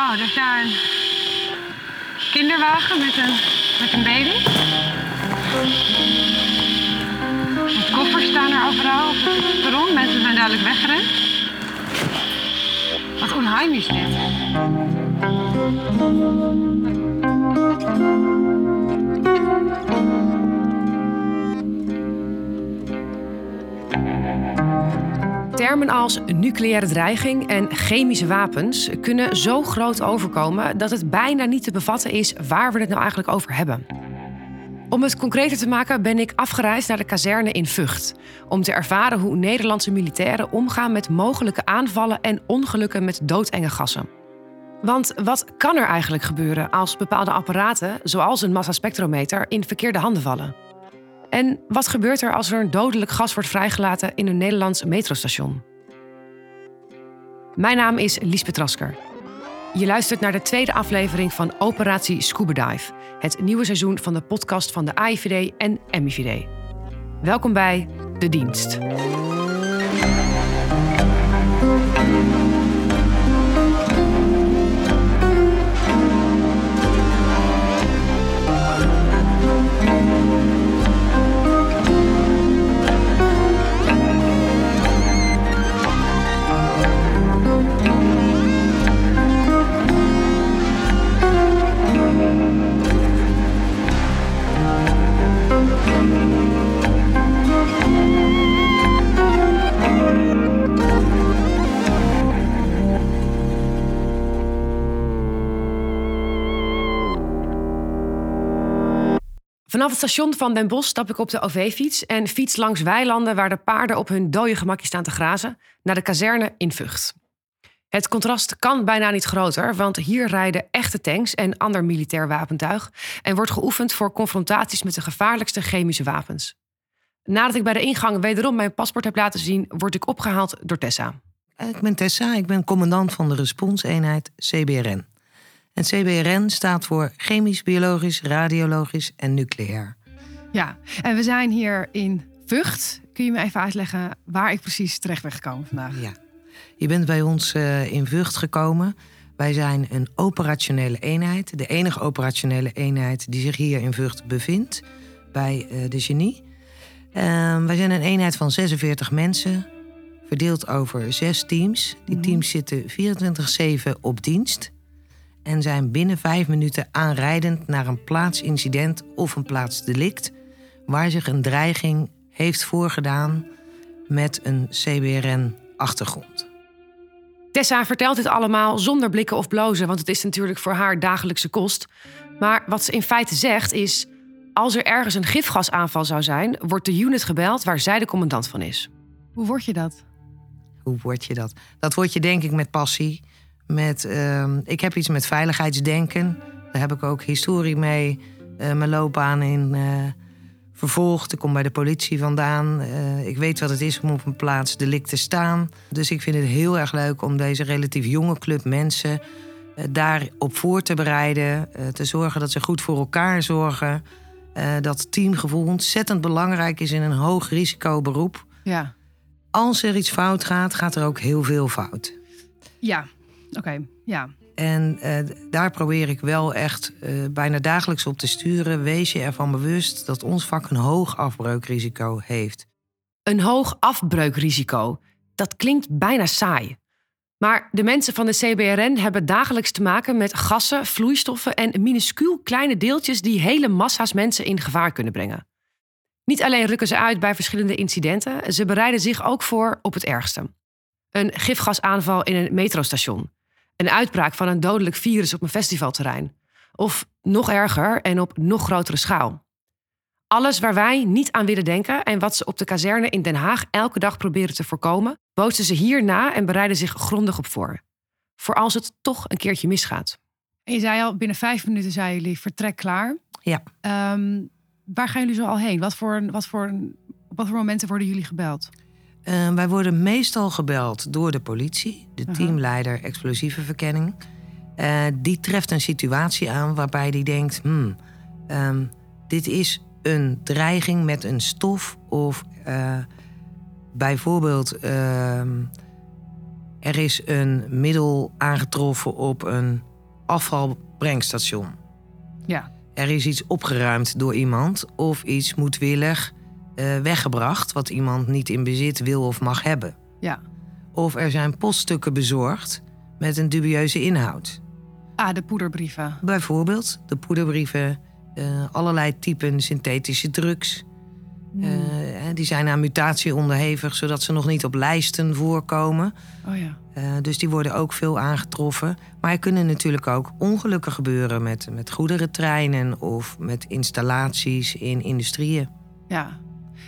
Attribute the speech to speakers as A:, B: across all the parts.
A: Oh, er is daar een kinderwagen met een, met een baby. Met koffers staan er overal op het perron. Mensen zijn duidelijk weggerend. Wat onheimisch dit.
B: Termen als nucleaire dreiging en chemische wapens kunnen zo groot overkomen dat het bijna niet te bevatten is waar we het nou eigenlijk over hebben. Om het concreter te maken ben ik afgereisd naar de kazerne in Vught. Om te ervaren hoe Nederlandse militairen omgaan met mogelijke aanvallen en ongelukken met doodenge gassen. Want wat kan er eigenlijk gebeuren als bepaalde apparaten, zoals een massaspectrometer, in verkeerde handen vallen? En wat gebeurt er als er een dodelijk gas wordt vrijgelaten in een Nederlands metrostation? Mijn naam is Liesbeth Rasker. Je luistert naar de tweede aflevering van Operatie Scuba Dive, het nieuwe seizoen van de podcast van de AIVD en MIVD. Welkom bij De Dienst. Vanaf het station van Den Bosch stap ik op de OV-fiets en fiets langs weilanden waar de paarden op hun dode gemakje staan te grazen naar de kazerne in Vught. Het contrast kan bijna niet groter, want hier rijden echte tanks en ander militair wapentuig en wordt geoefend voor confrontaties met de gevaarlijkste chemische wapens. Nadat ik bij de ingang wederom mijn paspoort heb laten zien, word ik opgehaald door Tessa.
C: Ik ben Tessa, ik ben commandant van de responseenheid CBRN. En CBRN staat voor chemisch, biologisch, radiologisch en nucleair.
D: Ja, en we zijn hier in Vught. Kun je me even uitleggen waar ik precies terecht ben gekomen vandaag?
C: Ja, je bent bij ons uh, in Vught gekomen. Wij zijn een operationele eenheid. De enige operationele eenheid die zich hier in Vught bevindt. Bij uh, de genie. Uh, wij zijn een eenheid van 46 mensen. Verdeeld over zes teams. Die
D: Mhm.
C: teams zitten 24-7 op dienst en zijn binnen vijf minuten aanrijdend naar een plaatsincident of een plaatsdelict waar zich een dreiging heeft voorgedaan met een CBRN-achtergrond.
B: Tessa vertelt dit allemaal zonder blikken of blozen, want het is natuurlijk voor haar dagelijkse kost. Maar wat ze in feite zegt is: als er ergens een gifgasaanval zou zijn, wordt de unit gebeld waar zij de commandant van is.
D: Hoe word je dat?
C: Hoe word je dat? Dat word je denk ik met passie. Met, ehm, ik heb iets met veiligheidsdenken. Daar heb ik ook historie mee. eh, mijn loopbaan in eh, vervolgd. Ik kom bij de politie vandaan. Eh, ik weet wat het is om op een plaats delict te staan. Dus ik vind het heel erg leuk om deze relatief jonge club mensen daarop voor te bereiden. te zorgen dat ze goed voor elkaar zorgen. dat teamgevoel ontzettend belangrijk is in een hoog risico beroep.
D: Ja.
C: Als er iets fout gaat, gaat er ook heel veel fout.
D: Ja. Oké. Ja.
C: En eh, daar probeer ik wel echt eh, bijna dagelijks op te sturen. Wees je ervan bewust dat ons vak een hoog afbreukrisico heeft.
B: Een hoog afbreukrisico. Dat klinkt bijna saai. Maar de mensen van de CBRN hebben dagelijks te maken met gassen, vloeistoffen en minuscuul kleine deeltjes die hele massa's mensen in gevaar kunnen brengen. Niet alleen rukken ze uit bij verschillende incidenten, ze bereiden zich ook voor op het ergste. Een gifgasaanval in een metrostation. Een uitbraak van een dodelijk virus op een festivalterrein. Of nog erger en op nog grotere schaal. Alles waar wij niet aan willen denken en wat ze op de kazerne in Den Haag elke dag proberen te voorkomen, bootsen ze hierna en bereiden zich grondig op voor. Voor als het toch een keertje misgaat.
D: En je zei al, binnen vijf minuten zijn jullie vertrek klaar.
C: Ja.
D: Ehm, waar gaan jullie zo al heen? Wat voor, wat voor, op wat voor momenten worden jullie gebeld?
C: Eh, wij worden meestal gebeld door de politie, de teamleider explosieve verkenning. Eh, die treft een situatie aan waarbij die denkt: hmm, ehm, dit is een dreiging met een stof of eh, bijvoorbeeld ehm, er is een middel aangetroffen op een afvalbrengstation.
D: Ja.
C: Er is iets opgeruimd door iemand of iets moedwillig eh, weggebracht wat iemand niet in bezit wil of mag hebben.
D: Ja.
C: Of er zijn poststukken bezorgd met een dubieuze inhoud.
D: Ah, de poederbrieven.
C: Bijvoorbeeld de poederbrieven, eh, allerlei typen synthetische drugs.
D: Hmm.
C: Eh, die zijn aan mutatie onderhevig, zodat ze nog niet op lijsten voorkomen.
D: oh ja.
C: Dus die worden ook veel aangetroffen. Maar er kunnen natuurlijk ook ongelukken gebeuren met, met goederentreinen of met installaties in industrieën.
D: Ja.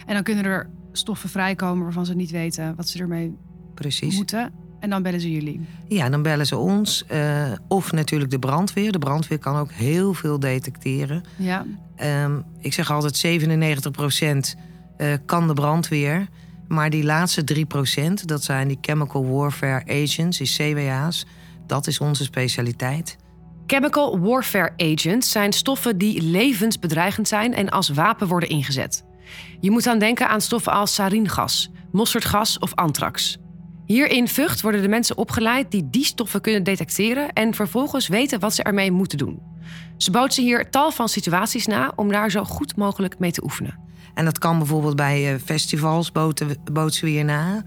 D: En dan kunnen er stoffen vrijkomen waarvan ze niet weten wat ze ermee
C: Precies.
D: moeten. En dan bellen ze jullie.
C: Ja, dan bellen ze ons. eh, of natuurlijk de brandweer. De brandweer kan ook heel veel detecteren.
D: Ja.
C: Ehm, ik zeg altijd 97% eh, kan de brandweer. Maar die laatste 3%, dat zijn die Chemical Warfare Agents, die CWA's. Dat is onze specialiteit.
B: Chemical warfare agents zijn stoffen die levensbedreigend zijn en als wapen worden ingezet. Je moet dan denken aan stoffen als saringas, mosterdgas of anthrax. Hier in Vught worden de mensen opgeleid die die stoffen kunnen detecteren en vervolgens weten wat ze ermee moeten doen. Ze bootsen hier tal van situaties na om daar zo goed mogelijk mee te oefenen.
C: En dat kan bijvoorbeeld bij eh, festivals boten, bootsen we hier na.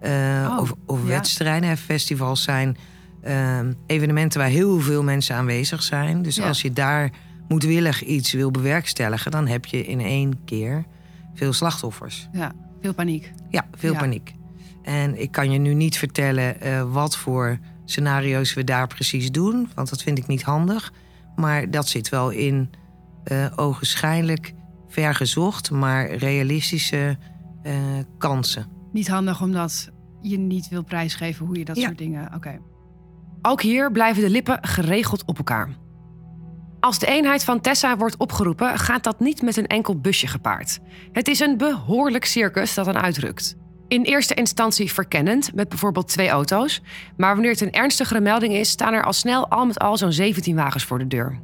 C: Eh,
D: Oh,
C: of of
D: ja.
C: wedstrijden. Festivals zijn eh, evenementen waar heel veel mensen aanwezig zijn. Dus
D: Ja.
C: als je daar moedwillig iets wil bewerkstelligen... dan heb je in één keer veel slachtoffers.
D: Ja. Veel paniek.
C: Ja, veel
D: Ja.
C: paniek. En ik kan je nu niet vertellen eh, wat voor scenario's we daar precies doen. Want dat vind ik niet handig. Maar dat zit wel in eh ogenschijnlijk vergezocht, maar realistische eh, kansen.
D: Niet handig omdat je niet wil prijsgeven hoe je dat
C: Ja.
D: soort dingen. Oké.
B: Ook hier blijven de lippen geregeld op elkaar. Als de eenheid van Tessa wordt opgeroepen, gaat dat niet met een enkel busje gepaard. Het is een behoorlijk circus dat dan uitrukt. In eerste instantie verkennend, met bijvoorbeeld twee auto's. Maar wanneer het een ernstigere melding is, staan er al snel al met al zo'n 17 wagens voor de deur.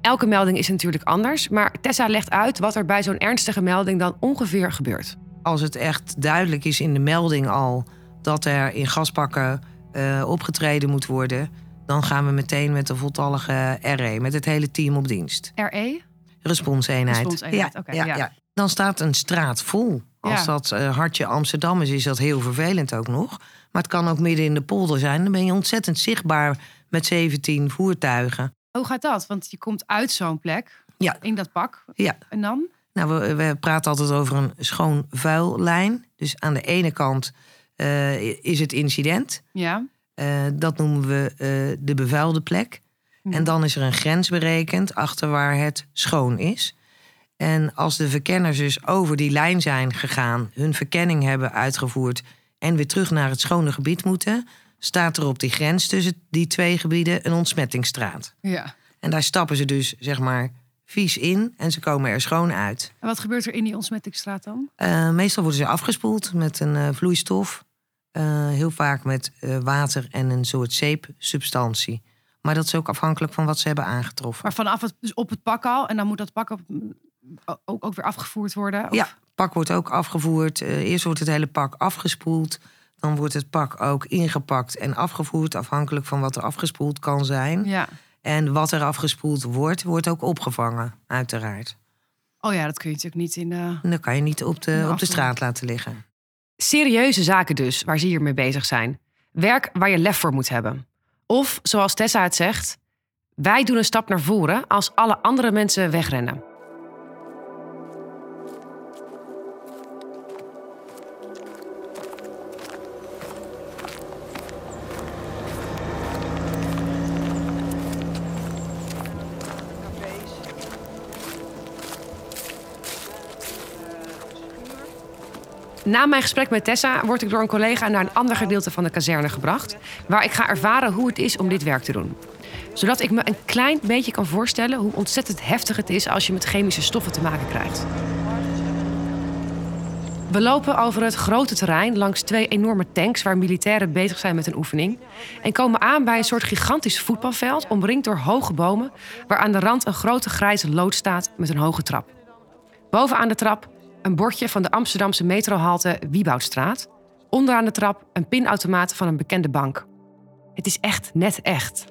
B: Elke melding is natuurlijk anders, maar Tessa legt uit wat er bij zo'n ernstige melding dan ongeveer gebeurt.
C: Als het echt duidelijk is in de melding al dat er in gaspakken eh, opgetreden moet worden, dan gaan we meteen met de voltallige RE, met het hele team op dienst.
D: RE?
C: Responseenheid.
D: Responseenheid,
C: ja,
D: oké,
C: ja,
D: ja.
C: ja. Dan staat een straat vol. Als dat eh, hartje Amsterdam is, is dat heel vervelend ook nog. Maar het kan ook midden in de polder zijn. Dan ben je ontzettend zichtbaar met 17 voertuigen.
D: Hoe gaat dat? Want je komt uit zo'n plek,
C: Ja.
D: in dat pak.
C: Ja.
D: En dan?
C: Nou, we, we praten altijd over een schoon vuillijn. Dus aan de ene kant eh, is het incident.
D: Ja.
C: Eh, dat noemen we eh, de bevuilde plek. En dan is er een grens berekend achter waar het schoon is. En als de verkenners dus over die lijn zijn gegaan, hun verkenning hebben uitgevoerd en weer terug naar het schone gebied moeten, staat er op die grens tussen die twee gebieden een ontsmettingsstraat.
D: Ja.
C: En daar stappen ze dus zeg maar vies in en ze komen er schoon uit.
D: En wat gebeurt er in die ontsmettingsstraat dan?
C: Eh, meestal worden ze afgespoeld met een vloeistof. Eh, heel vaak met eh, water en een soort zeepsubstantie. Maar dat is ook afhankelijk van wat ze hebben aangetroffen.
D: Maar vanaf het, dus op het pak al. En dan moet dat pak op, ook, ook weer afgevoerd worden? Of-
C: Ja, pak wordt ook afgevoerd. Eh, eerst wordt het hele pak afgespoeld. Dan wordt het pak ook ingepakt en afgevoerd, afhankelijk van wat er afgespoeld kan zijn.
D: ja.
C: En wat er afgespoeld wordt, wordt ook opgevangen, uiteraard.
D: Oh ja, dat kun je natuurlijk niet in de...
C: Dat kan je niet op de, op de straat laten liggen.
B: Serieuze zaken dus, waar ze hiermee bezig zijn. Werk waar je lef voor moet hebben. Of, zoals Tessa het zegt, wij doen een stap naar voren als alle andere mensen wegrennen. Na mijn gesprek met Tessa word ik door een collega naar een ander gedeelte van de kazerne gebracht, waar ik ga ervaren hoe het is om dit werk te doen. Zodat ik me een klein beetje kan voorstellen hoe ontzettend heftig het is als je met chemische stoffen te maken krijgt. We lopen over het grote terrein langs twee enorme tanks waar militairen bezig zijn met een oefening. En komen aan bij een soort gigantisch voetbalveld omringd door hoge bomen, waar aan de rand een grote grijze loods staat met een hoge trap. Bovenaan de trap een bordje van de Amsterdamse metrohalte Wieboudstraat. Onderaan de trap een pinautomaat van een bekende bank. Het is echt net echt.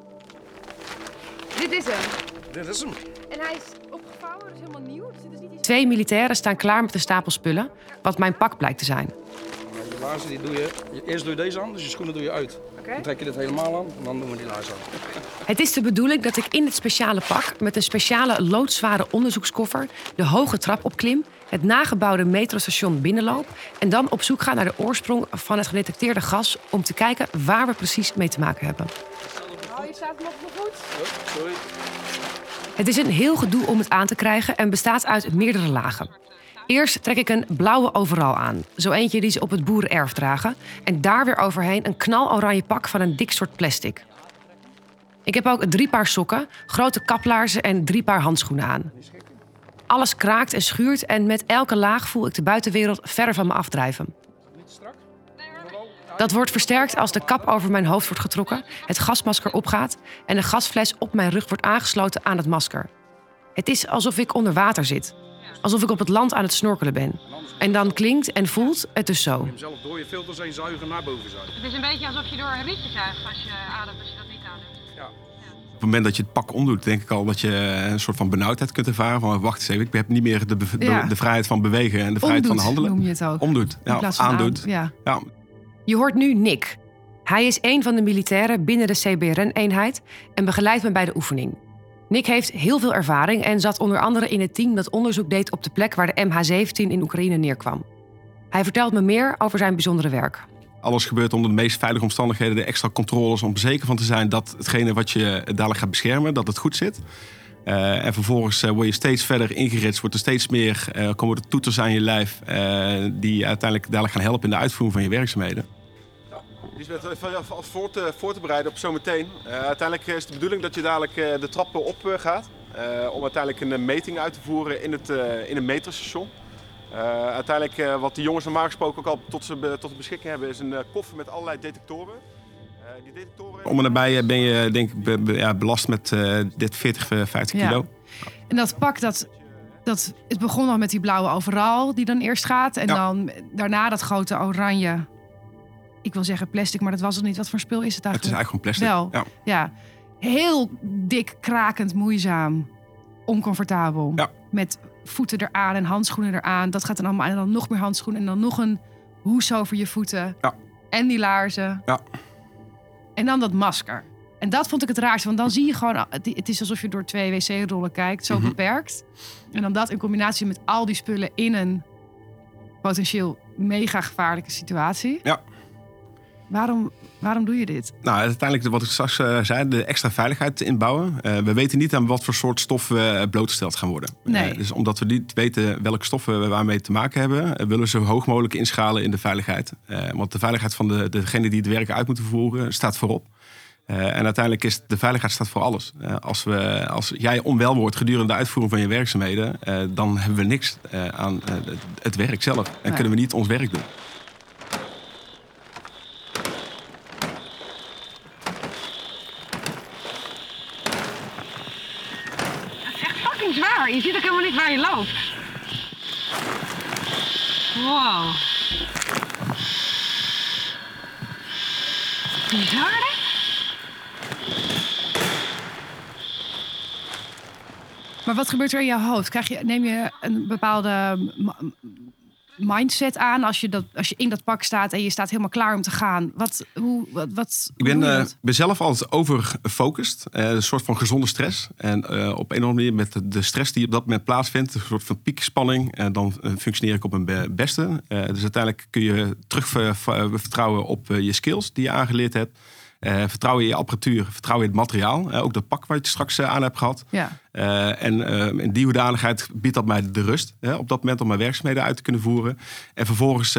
D: Dit is hem.
E: Dit is hem.
D: En hij is opgevouwen, dus helemaal nieuw. Dus is niet.
B: Twee militairen staan klaar met een stapel spullen, wat mijn pak blijkt te zijn.
E: Je laarzen die doe je, eerst doe je deze aan, dus je schoenen doe je uit. Dan trek je dit helemaal aan en dan doen we die laarzen aan.
B: Het is de bedoeling dat ik in dit speciale pak met een speciale loodzware onderzoekskoffer de hoge trap opklim, het nagebouwde metrostation binnenloop en dan op zoek ga naar de oorsprong van het gedetecteerde gas om te kijken waar we precies mee te maken hebben.
D: Oh, je staat nog goed.
E: Oh, sorry.
B: Het is een heel gedoe om het aan te krijgen en bestaat uit meerdere lagen. Eerst trek ik een blauwe overal aan, zo eentje die ze op het boerenerf dragen, en daar weer overheen een knaloranje pak van een dik soort plastic. Ik heb ook drie paar sokken, grote kaplaarzen en drie paar handschoenen aan. Alles kraakt en schuurt en met elke laag voel ik de buitenwereld verder van me afdrijven. Dat wordt versterkt als de kap over mijn hoofd wordt getrokken, het gasmasker opgaat en de gasfles op mijn rug wordt aangesloten aan het masker. Het is alsof ik onder water zit. Alsof ik op het land aan het snorkelen ben. En dan klinkt en voelt het dus zo.
E: Hem zelf door je filters heen zuigen naar boven zuigen.
A: Het is een beetje alsof je door een rietje zuigt als je ademt, als je dat
F: het moment dat je het pak omdoet, denk ik al dat je een soort van benauwdheid kunt ervaren. Van wacht eens even, ik heb niet meer de, be- de-
D: Ja.
F: de vrijheid van bewegen en de vrijheid
D: Omdoet,
F: van handelen.
D: noem je het ook.
F: Omdoet, ja, aandoet.
D: aan- ja.
F: Ja,
B: Je hoort nu Nick. Hij is een van de militairen binnen de CBRN-eenheid en begeleidt me bij de oefening. Nick heeft heel veel ervaring en zat onder andere in het team dat onderzoek deed op de plek waar de MH17 in Oekraïne neerkwam. Hij vertelt me meer over zijn bijzondere werk.
F: Alles gebeurt onder de meest veilige omstandigheden. De extra controles om er zeker van te zijn dat hetgene wat je dadelijk gaat beschermen, dat het goed zit. Eh, en vervolgens eh, word je steeds verder ingeritst, wordt er steeds meer, eh, komen er toeters aan je lijf die uiteindelijk dadelijk gaan helpen in de uitvoering van je werkzaamheden. Lisbeth, als voor te, voor te bereiden op zometeen. Uh, uiteindelijk is de bedoeling dat je dadelijk uh, de trappen op uh, gaat. om uiteindelijk een meting uit te voeren in het, in een metrostation. Uiteindelijk wat de jongens normaal gesproken ook al tot, ze, tot de beschikking hebben is een koffer met allerlei detectoren. die detectoren... Om en nabij ben je denk ik be, be, ja, belast met dit 40, 50
D: Ja.
F: kilo.
D: En dat pak, dat, dat, het begon al met die blauwe overal die dan eerst gaat. En
F: Ja.
D: dan daarna dat grote oranje, ik wil zeggen plastic, maar dat was het niet. Wat voor spul is het
F: Het is
D: eigenlijk?
F: eigenlijk gewoon plastic.
D: Wel.
F: Ja.
D: Ja, heel dik, krakend, moeizaam, oncomfortabel.
F: Ja.
D: Met voeten eraan en handschoenen eraan. Dat gaat dan allemaal en dan nog meer handschoenen en dan nog een hoes over je voeten.
F: Ja.
D: En die laarzen.
F: Ja.
D: En dan dat masker. En dat vond ik het raarste, want dan zie je gewoon, het het is alsof je door twee wc-rollen kijkt, zo
F: Mhm.
D: beperkt. En dan dat in combinatie met al die spullen in een potentieel mega gevaarlijke situatie.
F: Ja.
D: Waarom, waarom doe je dit?
F: Nou, uiteindelijk, wat ik straks eh, zei, de extra veiligheid inbouwen. Eh, we weten niet aan wat voor soort stoffen we blootgesteld gaan worden.
D: Nee.
F: Eh, dus omdat we niet weten welke stoffen we waarmee te maken hebben, eh, willen we zo hoog mogelijk inschalen in de veiligheid. Eh, want de veiligheid van de, degene die het werk uit moeten voeren staat voorop. Eh, en uiteindelijk is de veiligheid staat voor alles. Eh, als, we, als jij onwel wordt gedurende de uitvoering van je werkzaamheden, eh, dan hebben we niks eh, aan eh, het- het werk zelf. En
D: Nee.
F: kunnen we niet ons werk doen.
A: Het is echt Je ziet ook helemaal niet waar je loopt. Wow. Bizar, hè?
D: Maar wat gebeurt er in jouw hoofd? Krijg je, neem je een bepaalde mindset aan als je, dat, als je in dat pak staat en je staat helemaal klaar om te gaan? Wat, hoe, wat, wat,
F: Ik ben,
D: dat?
F: ben zelf altijd overfocust. Eh, een soort van gezonde stress. En eh, op een of andere manier met de, de stress die op dat moment plaatsvindt, een soort van piekspanning, en dan functioneer ik op mijn be- beste. Dus uiteindelijk kun je terug ver- ver- vertrouwen op je skills die je aangeleerd hebt. Eh, vertrouwen in je apparatuur, vertrouwen in het materiaal. Eh, ook dat pak wat je straks eh, aan hebt gehad.
D: Ja.
F: En in die hoedanigheid biedt dat mij de rust op dat moment om mijn werkzaamheden uit te kunnen voeren. En vervolgens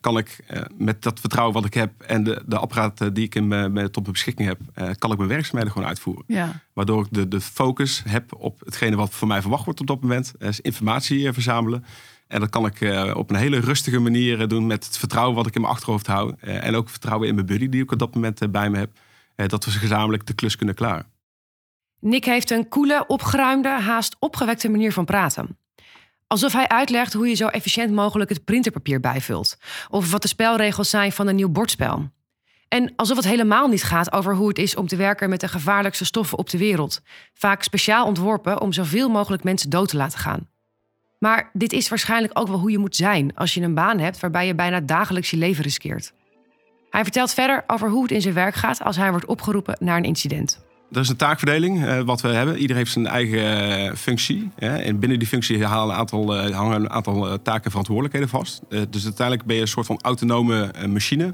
F: kan ik met dat vertrouwen wat ik heb en de, de apparaten die ik in mijn, mijn- tot mijn beschikking heb, kan ik mijn werkzaamheden gewoon uitvoeren.
D: Ja.
F: Waardoor ik de, de focus heb op hetgene wat van mij verwacht wordt op dat moment. is informatie verzamelen. En dat kan ik eh, op een hele rustige manier eh, doen met het vertrouwen wat ik in mijn achterhoofd hou. Eh, en ook vertrouwen in mijn buddy die ik op dat moment bij me heb. Dat we gezamenlijk de klus kunnen klaren.
B: Nick heeft een koele, opgeruimde, haast opgewekte manier van praten. Alsof hij uitlegt hoe je zo efficiënt mogelijk het printerpapier bijvult. Of wat de spelregels zijn van een nieuw bordspel. En alsof het helemaal niet gaat over hoe het is om te werken met de gevaarlijkste stoffen op de wereld. Vaak speciaal ontworpen om zoveel mogelijk mensen dood te laten gaan. Maar dit is waarschijnlijk ook wel hoe je moet zijn als je een baan hebt waarbij je bijna dagelijks je leven riskeert. Hij vertelt verder over hoe het in zijn werk gaat als hij wordt opgeroepen naar een incident.
F: Er is een taakverdeling uh, wat we hebben. Iedereen heeft zijn eigen uh, functie. Hè? En binnen die functie halen een aantal, uh, hangen een aantal taken en verantwoordelijkheden vast. dus uiteindelijk ben je een soort van autonome machine.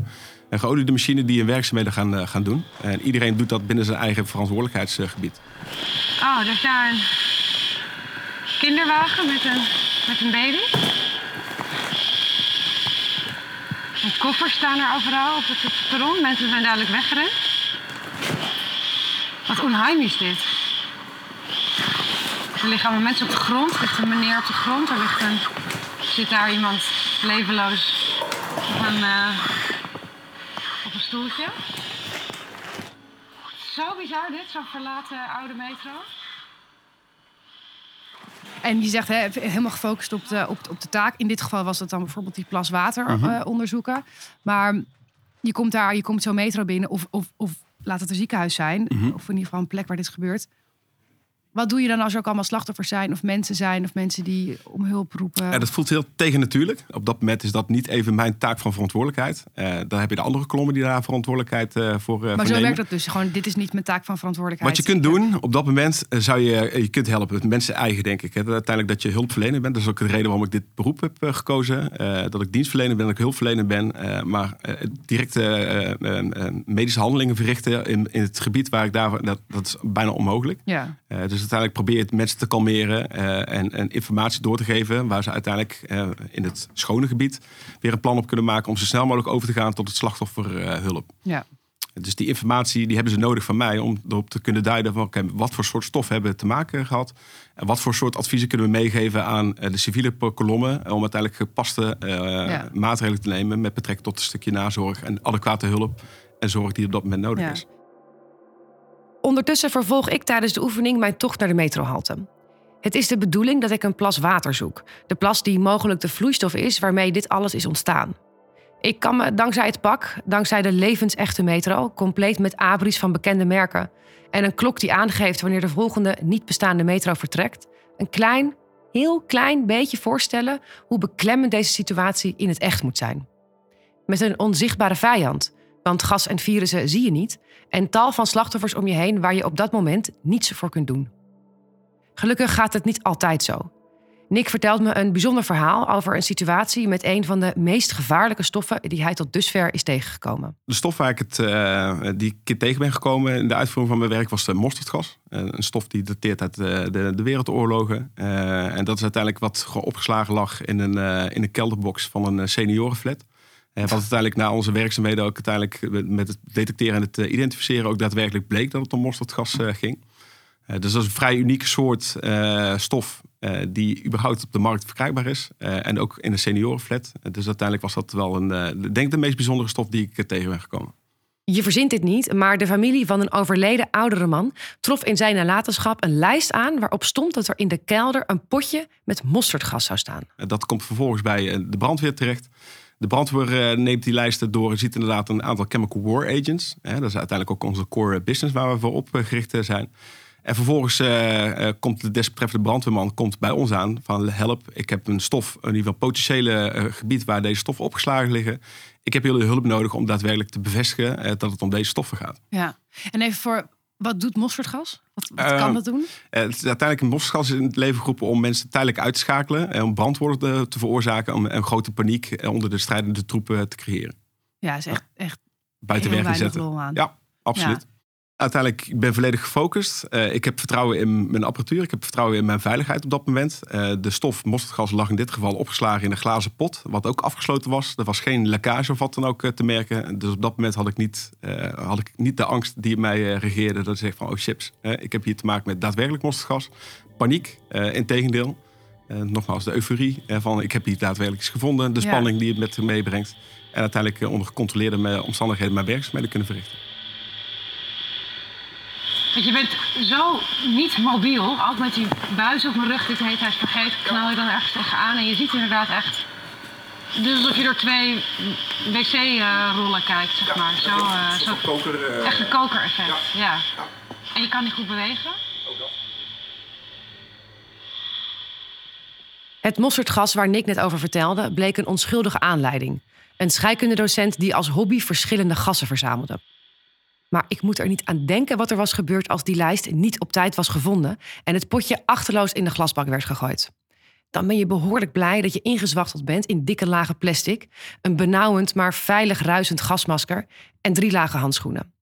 F: Een geoliede machine die je werkzaamheden gaan, gaan doen. En iedereen doet dat binnen zijn eigen verantwoordelijkheidsgebied.
A: Oh, is daar een kinderwagen met een, met een baby. En koffers staan er overal op het perron. Mensen zijn duidelijk weggerend. Wat onheimisch dit. Er liggen allemaal mensen op de grond. Er ligt een meneer op de grond. Er ligt een, zit daar iemand levenloos op een, uh, op een stoeltje. Zo bizar dit, zo'n verlaten oude metro.
D: En je zegt hè, helemaal gefocust op de, op, op de taak. In dit geval was het dan bijvoorbeeld die plas water
F: Mhm.
D: uh, onderzoeken. Maar je komt daar, je komt zo'n metro binnen of, of, of laat het een ziekenhuis zijn.
F: Mhm.
D: Of in ieder geval een plek waar dit gebeurt. Wat doe je dan als er ook allemaal slachtoffers zijn of mensen zijn of mensen die om hulp roepen?
F: Ja, dat voelt heel tegen natuurlijk. Op dat moment is dat niet even mijn taak van verantwoordelijkheid. Uh, dan heb je de andere kolommen die daar verantwoordelijkheid uh, voor uh,
D: Maar zo werkt dat dus. Gewoon, dit is niet mijn taak van verantwoordelijkheid.
F: Wat je kunt doen, op dat moment zou je, je kunt helpen. Het mensen eigen, denk ik. Hè. Uiteindelijk dat je hulpverlener bent. Dat is ook de reden waarom ik dit beroep heb gekozen. dat ik dienstverlener ben, dat ik hulpverlener ben. maar directe medische handelingen verrichten in, in het gebied waar ik daar... Dat, dat is bijna onmogelijk.
D: Ja.
F: dus uiteindelijk probeer je mensen te kalmeren uh, en, en, informatie door te geven. Waar ze uiteindelijk uh, in het schone gebied weer een plan op kunnen maken om zo snel mogelijk over te gaan tot het slachtofferhulp.
D: Uh, ja.
F: Dus die informatie die hebben ze nodig van mij om erop te kunnen duiden van okay, wat voor soort stof hebben we te maken gehad. En wat voor soort adviezen kunnen we meegeven aan de civiele kolommen om uiteindelijk gepaste ja. maatregelen te nemen met betrekking tot een stukje nazorg en adequate hulp en zorg die op dat moment nodig
D: ja.
F: is.
B: Ondertussen vervolg ik tijdens de oefening mijn tocht naar de metrohalte. Het is de bedoeling dat ik een plas water zoek. De plas die mogelijk de vloeistof is waarmee dit alles is ontstaan. Ik kan me dankzij het pak, dankzij de levensechte metro, compleet met abris van bekende merken en een klok die aangeeft wanneer de volgende niet bestaande metro vertrekt, een klein, heel klein beetje voorstellen hoe beklemmend deze situatie in het echt moet zijn. Met een onzichtbare vijand, want gas en virussen zie je niet, en tal van slachtoffers om je heen waar je op dat moment niets voor kunt doen. Gelukkig gaat het niet altijd zo. Nick vertelt me een bijzonder verhaal over een situatie met een van de meest gevaarlijke stoffen die hij tot dusver is tegengekomen.
F: De stof waar ik het, uh, die ik tegen ben gekomen in de uitvoering van mijn werk was de mosterdgas. Uh, een stof die dateert uit de, de, wereldoorlogen. En dat is uiteindelijk wat opgeslagen lag in een, in een kelderbox van een seniorenflat. En wat uiteindelijk na onze werkzaamheden ook uiteindelijk met het detecteren en het identificeren ook daadwerkelijk bleek dat het om mosterdgas uh, ging. Uh, dus dat is een vrij unieke soort stof die überhaupt op de markt verkrijgbaar is. en ook in een seniorenflat. dus uiteindelijk was dat wel een, denk ik de meest bijzondere stof die ik tegen ben gekomen.
B: Je verzint dit niet, maar de familie van een overleden oudere man trof in zijn nalatenschap een lijst aan waarop stond dat er in de kelder een potje met mosterdgas zou staan.
F: Dat komt vervolgens bij de brandweer terecht. De brandweer neemt die lijsten door en ziet inderdaad een aantal chemical war agents. Dat is uiteindelijk ook onze core business waar we voor opgericht zijn. En vervolgens uh, komt de desbetreffende brandweerman komt bij ons aan van help, ik heb een stof, in ieder geval potentiële gebied waar deze stoffen opgeslagen liggen. Ik heb jullie hulp nodig om daadwerkelijk te bevestigen dat het om deze stoffen gaat.
D: Ja, en even voor, wat doet mosterdgas? Wat, wat kan dat doen?
F: het is uiteindelijk een mosterdgas in het leven geroepen om mensen tijdelijk uit te schakelen. En om brandwoorden te, veroorzaken, om een grote paniek onder de strijdende troepen te creëren.
D: Ja, is echt, echt
F: buiten werk te zetten. Ja, absoluut. Ja. Uiteindelijk, ik ben volledig gefocust. Uh, ik heb vertrouwen in mijn apparatuur. Ik heb vertrouwen in mijn veiligheid op dat moment. Uh, de stof mosterdgas lag in dit geval opgeslagen in een glazen pot. Wat ook afgesloten was. Er was geen lekkage of wat dan ook uh, te merken. Dus op dat moment had ik niet, had ik niet de angst die mij regeerde. Dat ik zeg van, oh chips. ik heb hier te maken met daadwerkelijk mosterdgas. Paniek, integendeel. nogmaals, de euforie van ik heb hier daadwerkelijk iets gevonden. De spanning ja. die het met meebrengt. En uiteindelijk onder gecontroleerde omstandigheden mijn werkzaamheden kunnen verrichten.
A: Want je bent zo niet mobiel. Altijd met die buis op mijn rug, dit heet hij vergeet, knal je dan ergens tegenaan. En je ziet inderdaad echt Dus alsof je door twee wc-rollen kijkt, zeg maar. Zo, eh, zo
F: koker.
A: echt een koker-effect, ja. En je kan niet goed bewegen?
B: Het mosterdgas waar Nick net over vertelde, bleek een onschuldige aanleiding. Een scheikundedocent die als hobby verschillende gassen verzamelde. Maar ik moet er niet aan denken wat er was gebeurd als die lijst niet op tijd was gevonden en het potje achterloos in de glasbak werd gegooid. Dan ben je behoorlijk blij dat je ingezwachteld bent in dikke lagen plastic, een benauwend maar veilig ruisend gasmasker en drie lagen handschoenen.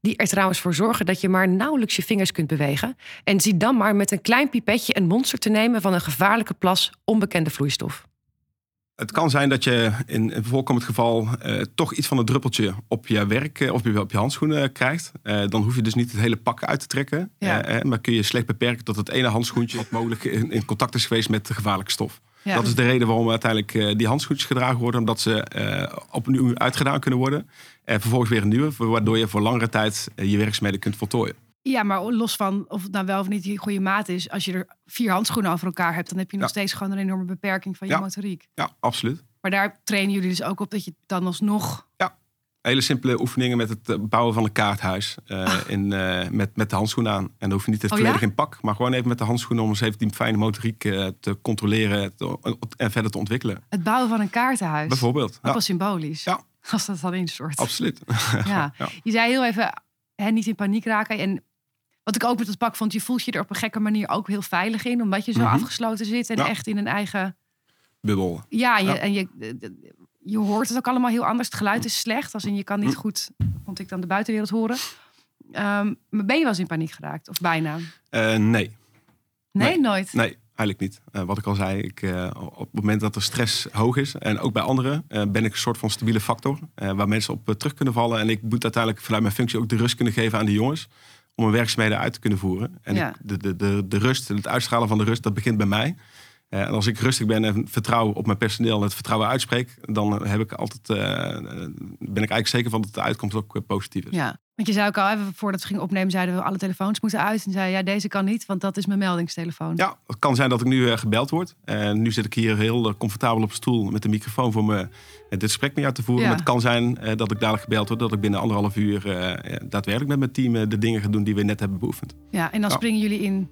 B: Die er trouwens voor zorgen dat je maar nauwelijks je vingers kunt bewegen. En zie dan maar met een klein pipetje een monster te nemen van een gevaarlijke plas onbekende vloeistof.
F: Het kan zijn dat je in een voorkomend geval eh, toch iets van een druppeltje op je werk eh, of op je, op je handschoenen krijgt. Eh, dan hoef je dus niet het hele pak uit te trekken.
D: Ja.
F: Maar kun je slecht beperken tot het ene handschoentje wat mogelijk in, in contact is geweest met de gevaarlijke stof.
D: Ja.
F: Dat is de reden waarom uiteindelijk die handschoentjes gedragen worden. Omdat ze opnieuw uitgedaan kunnen worden. En vervolgens weer een nieuwe. Waardoor je voor langere tijd je werkzaamheden kunt voltooien.
D: Ja, maar los van of het nou wel of niet je goede maat is, als je er vier handschoenen over elkaar hebt, dan heb je nog
F: Ja.
D: steeds gewoon een enorme beperking van je
F: Ja.
D: motoriek.
F: Ja, absoluut.
D: Maar daar trainen jullie dus ook op dat je dan alsnog.
F: Hele simpele oefeningen met het eh, bouwen van een kaarthuis. eh, in, eh, met, met de handschoenen aan. En dan hoef je niet het
D: Oh,
F: volledig
D: ja?
F: in pak. Maar gewoon even met de handschoenen om eens even die fijne motoriek te controleren te- en verder te ontwikkelen.
D: Het bouwen van een kaartenhuis.
F: Bijvoorbeeld. Ja,
D: wel symbolisch.
F: Ja.
D: Als dat dan instort.
F: absoluut.
D: Ja.
F: Ja.
D: Je zei heel even, hè, niet in paniek raken. En wat ik ook met het pak vond, je voelt je er op een gekke manier ook heel veilig in. Omdat je zo
F: Mhm.
D: afgesloten zit en
F: Ja.
D: echt in een eigen...
F: Bubbel.
D: Ja, en je,
F: Ja.
D: en je, je hoort het ook allemaal heel anders. Het geluid is slecht. Als in je kan niet
F: Hm.
D: goed, vond ik dan de buitenwereld horen. Ehm, maar ben je wel eens in paniek geraakt? Of bijna?
F: Eh, nee,
D: Nee,
F: Nee.
D: nooit.
F: nee, eigenlijk niet. Eh, wat ik al zei, ik, eh, op het moment dat de stress hoog is, en ook bij anderen, ben ik een soort van stabiele factor. waar mensen op terug kunnen vallen. En ik moet uiteindelijk vanuit mijn functie ook de rust kunnen geven aan die jongens. Om hun werkzaamheden uit te kunnen voeren. En
D: Ja.
F: de, de, de, de rust en het uitstralen van de rust, dat begint bij mij. Eh, en als ik rustig ben en vertrouwen op mijn personeel en het vertrouwen uitspreek, dan heb ik altijd, eh, eh, ben ik eigenlijk zeker van dat de uitkomst ook positief is.
D: Ja, want je zei ook al, even voordat we gingen opnemen, zeiden we alle telefoons moeten uit. En zei ja, deze kan niet, want dat is mijn meldingstelefoon.
F: Ja, het kan zijn dat ik nu eh, gebeld word. En nu zit ik hier heel eh, comfortabel op stoel met de microfoon voor me eh, dit gesprek met jou te voeren.
D: Ja.
F: Maar het kan zijn dat ik dadelijk gebeld word, dat ik binnen anderhalf uur daadwerkelijk met mijn team de dingen ga doen die we net hebben beoefend.
D: Ja, en dan
F: Ja.
D: springen jullie in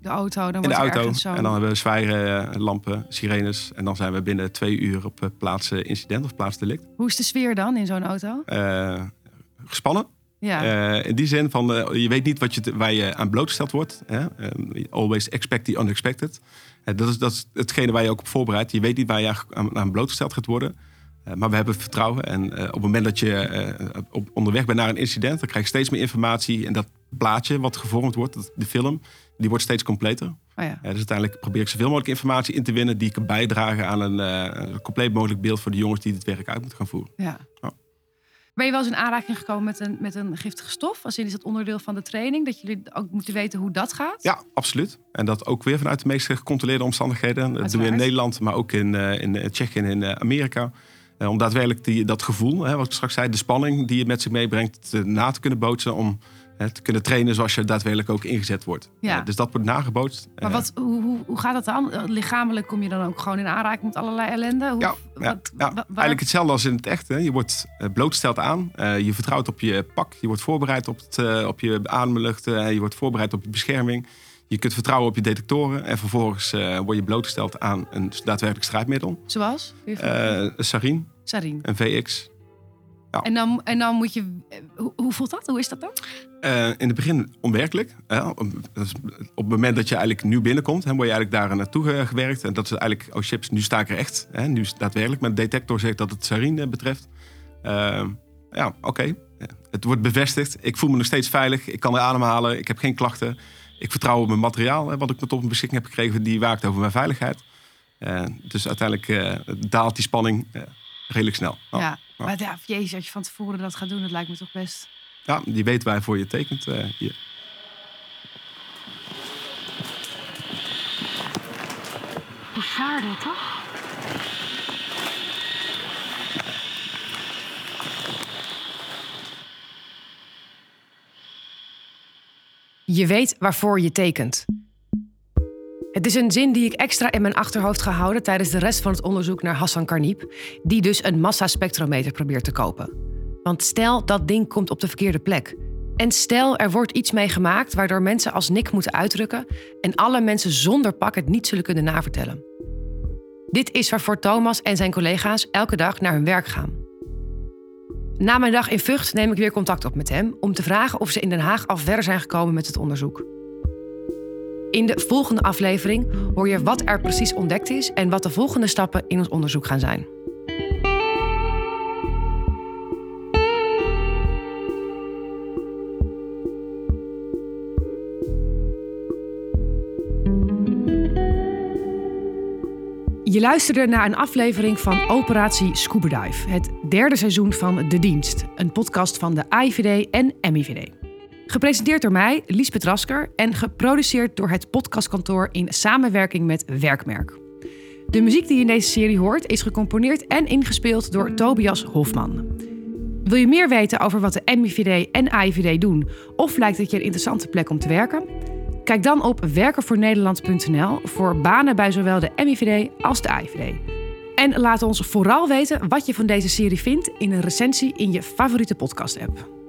D: de auto. Dan
F: In de auto. En dan hebben we zwijgen, lampen, sirenes. En dan zijn we binnen twee uur op plaats incident of plaats delict.
D: Hoe is de sfeer dan in zo'n auto?
F: Gespannen.
D: Ja.
F: Eh, in die zin van, eh, je weet niet wat je te- waar je aan blootgesteld wordt. Hè? Eh, always expect the unexpected. Dat, is, dat is hetgene waar je ook op voorbereidt. Je weet niet waar je aan, aan blootgesteld gaat worden. Maar we hebben vertrouwen. En op het moment dat je op, onderweg bent naar een incident... dan krijg je steeds meer informatie. En dat plaatje wat gevormd wordt, dat- de film... die wordt steeds completer.
D: oh ja.
F: Dus uiteindelijk probeer ik zoveel mogelijk informatie in te winnen... die kan bijdragen aan een, compleet mogelijk beeld... voor de jongens die dit werk uit moeten gaan voeren.
D: ja.
F: Ja.
D: Ben je wel eens in aanraking gekomen met een, met een giftige stof? Als in is dat onderdeel van de training? Dat jullie ook moeten weten hoe dat gaat?
F: Ja, absoluut. En dat ook weer vanuit de meest gecontroleerde omstandigheden. Dat doen we in. Nederland, maar ook in, eh, in eh, Tsjechië en in eh, Amerika. Om daadwerkelijk die, dat gevoel, hè, wat ik straks zei, de spanning die het met zich meebrengt, na te kunnen bootsen. Om te kunnen trainen zoals je daadwerkelijk ook ingezet wordt.
D: Ja.
F: Eh, dus dat wordt nagebootst.
D: Maar
F: Eh,
D: wat, hoe, hoe, hoe gaat dat dan? Eh, Lichamelijk kom je dan ook gewoon in aanraking met allerlei ellende? Hoe,
F: Ja, ja,
D: wat-
F: ja. eigenlijk hetzelfde als in het echt. Hè. Je wordt blootgesteld aan, je vertrouwt op je pak, je wordt voorbereid op, het, op je ademlucht, eh, je wordt voorbereid op je bescherming. Je kunt vertrouwen op je detectoren en vervolgens word je blootgesteld aan een daadwerkelijk strijdmiddel.
D: Zoals?
F: Een sarin,
D: Sarin.
F: een VX.
D: En dan, en dan moet je... Hoe, hoe voelt dat? Hoe is dat dan?
F: Eh, in het begin onwerkelijk. Hè. Op, het moment dat je eigenlijk nieuw binnenkomt, hè, word je eigenlijk daar naartoe ge- gewerkt. En dat is eigenlijk, oh chips, nu sta ik er echt. Hè. Nu daadwerkelijk. Maar de detector zegt dat het sarin eh, betreft. Eh, ja, oké. Het wordt bevestigd. Ik voel me nog steeds veilig. Ik kan er ademhalen. Ik heb geen klachten. Ik vertrouw op mijn materiaal, hè, wat ik tot mijn beschikking heb gekregen. Die waakt over mijn veiligheid. Eh, dus uiteindelijk daalt die spanning redelijk snel.
D: Ja.
F: Ja.
D: Maar ja, jezus, als je van tevoren dat gaat doen, dat lijkt me toch best...
F: Ja, die weet waarvoor je tekent eh, hier.
A: Bizar dit, toch?
B: Je weet waarvoor je tekent. Het is een zin die ik extra in mijn achterhoofd gehouden tijdens de rest van het onderzoek naar Hassan Karniep, die dus een massaspectrometer probeert te kopen. Want stel dat ding komt op de verkeerde plek. En stel er wordt iets mee gemaakt waardoor mensen als Nick moeten uitdrukken en alle mensen zonder pak het niet zullen kunnen navertellen. Dit is waarvoor Thomas en zijn collega's elke dag naar hun werk gaan. Na mijn dag in Vught neem ik weer contact op met hem om te vragen of ze in Den Haag al verder zijn gekomen met het onderzoek. In de volgende aflevering hoor je wat er precies ontdekt is en wat de volgende stappen in ons onderzoek gaan zijn. Je luisterde naar een aflevering van Operatie Scuba Dive, het derde seizoen van De Dienst, een podcast van de AIVD en MIVD. Gepresenteerd door mij, Liesbeth Rasker, en geproduceerd door het podcastkantoor in samenwerking met Werkmerk. De muziek die je in deze serie hoort is gecomponeerd en ingespeeld door Tobias Hofman. Wil je meer weten over wat de MIVD en AIVD doen, of lijkt het je een interessante plek om te werken? Kijk dan op werkenvoornederland.nl voor banen bij zowel de MIVD als de AIVD. En laat ons vooral weten wat je van deze serie vindt in een recensie in je favoriete podcast-app.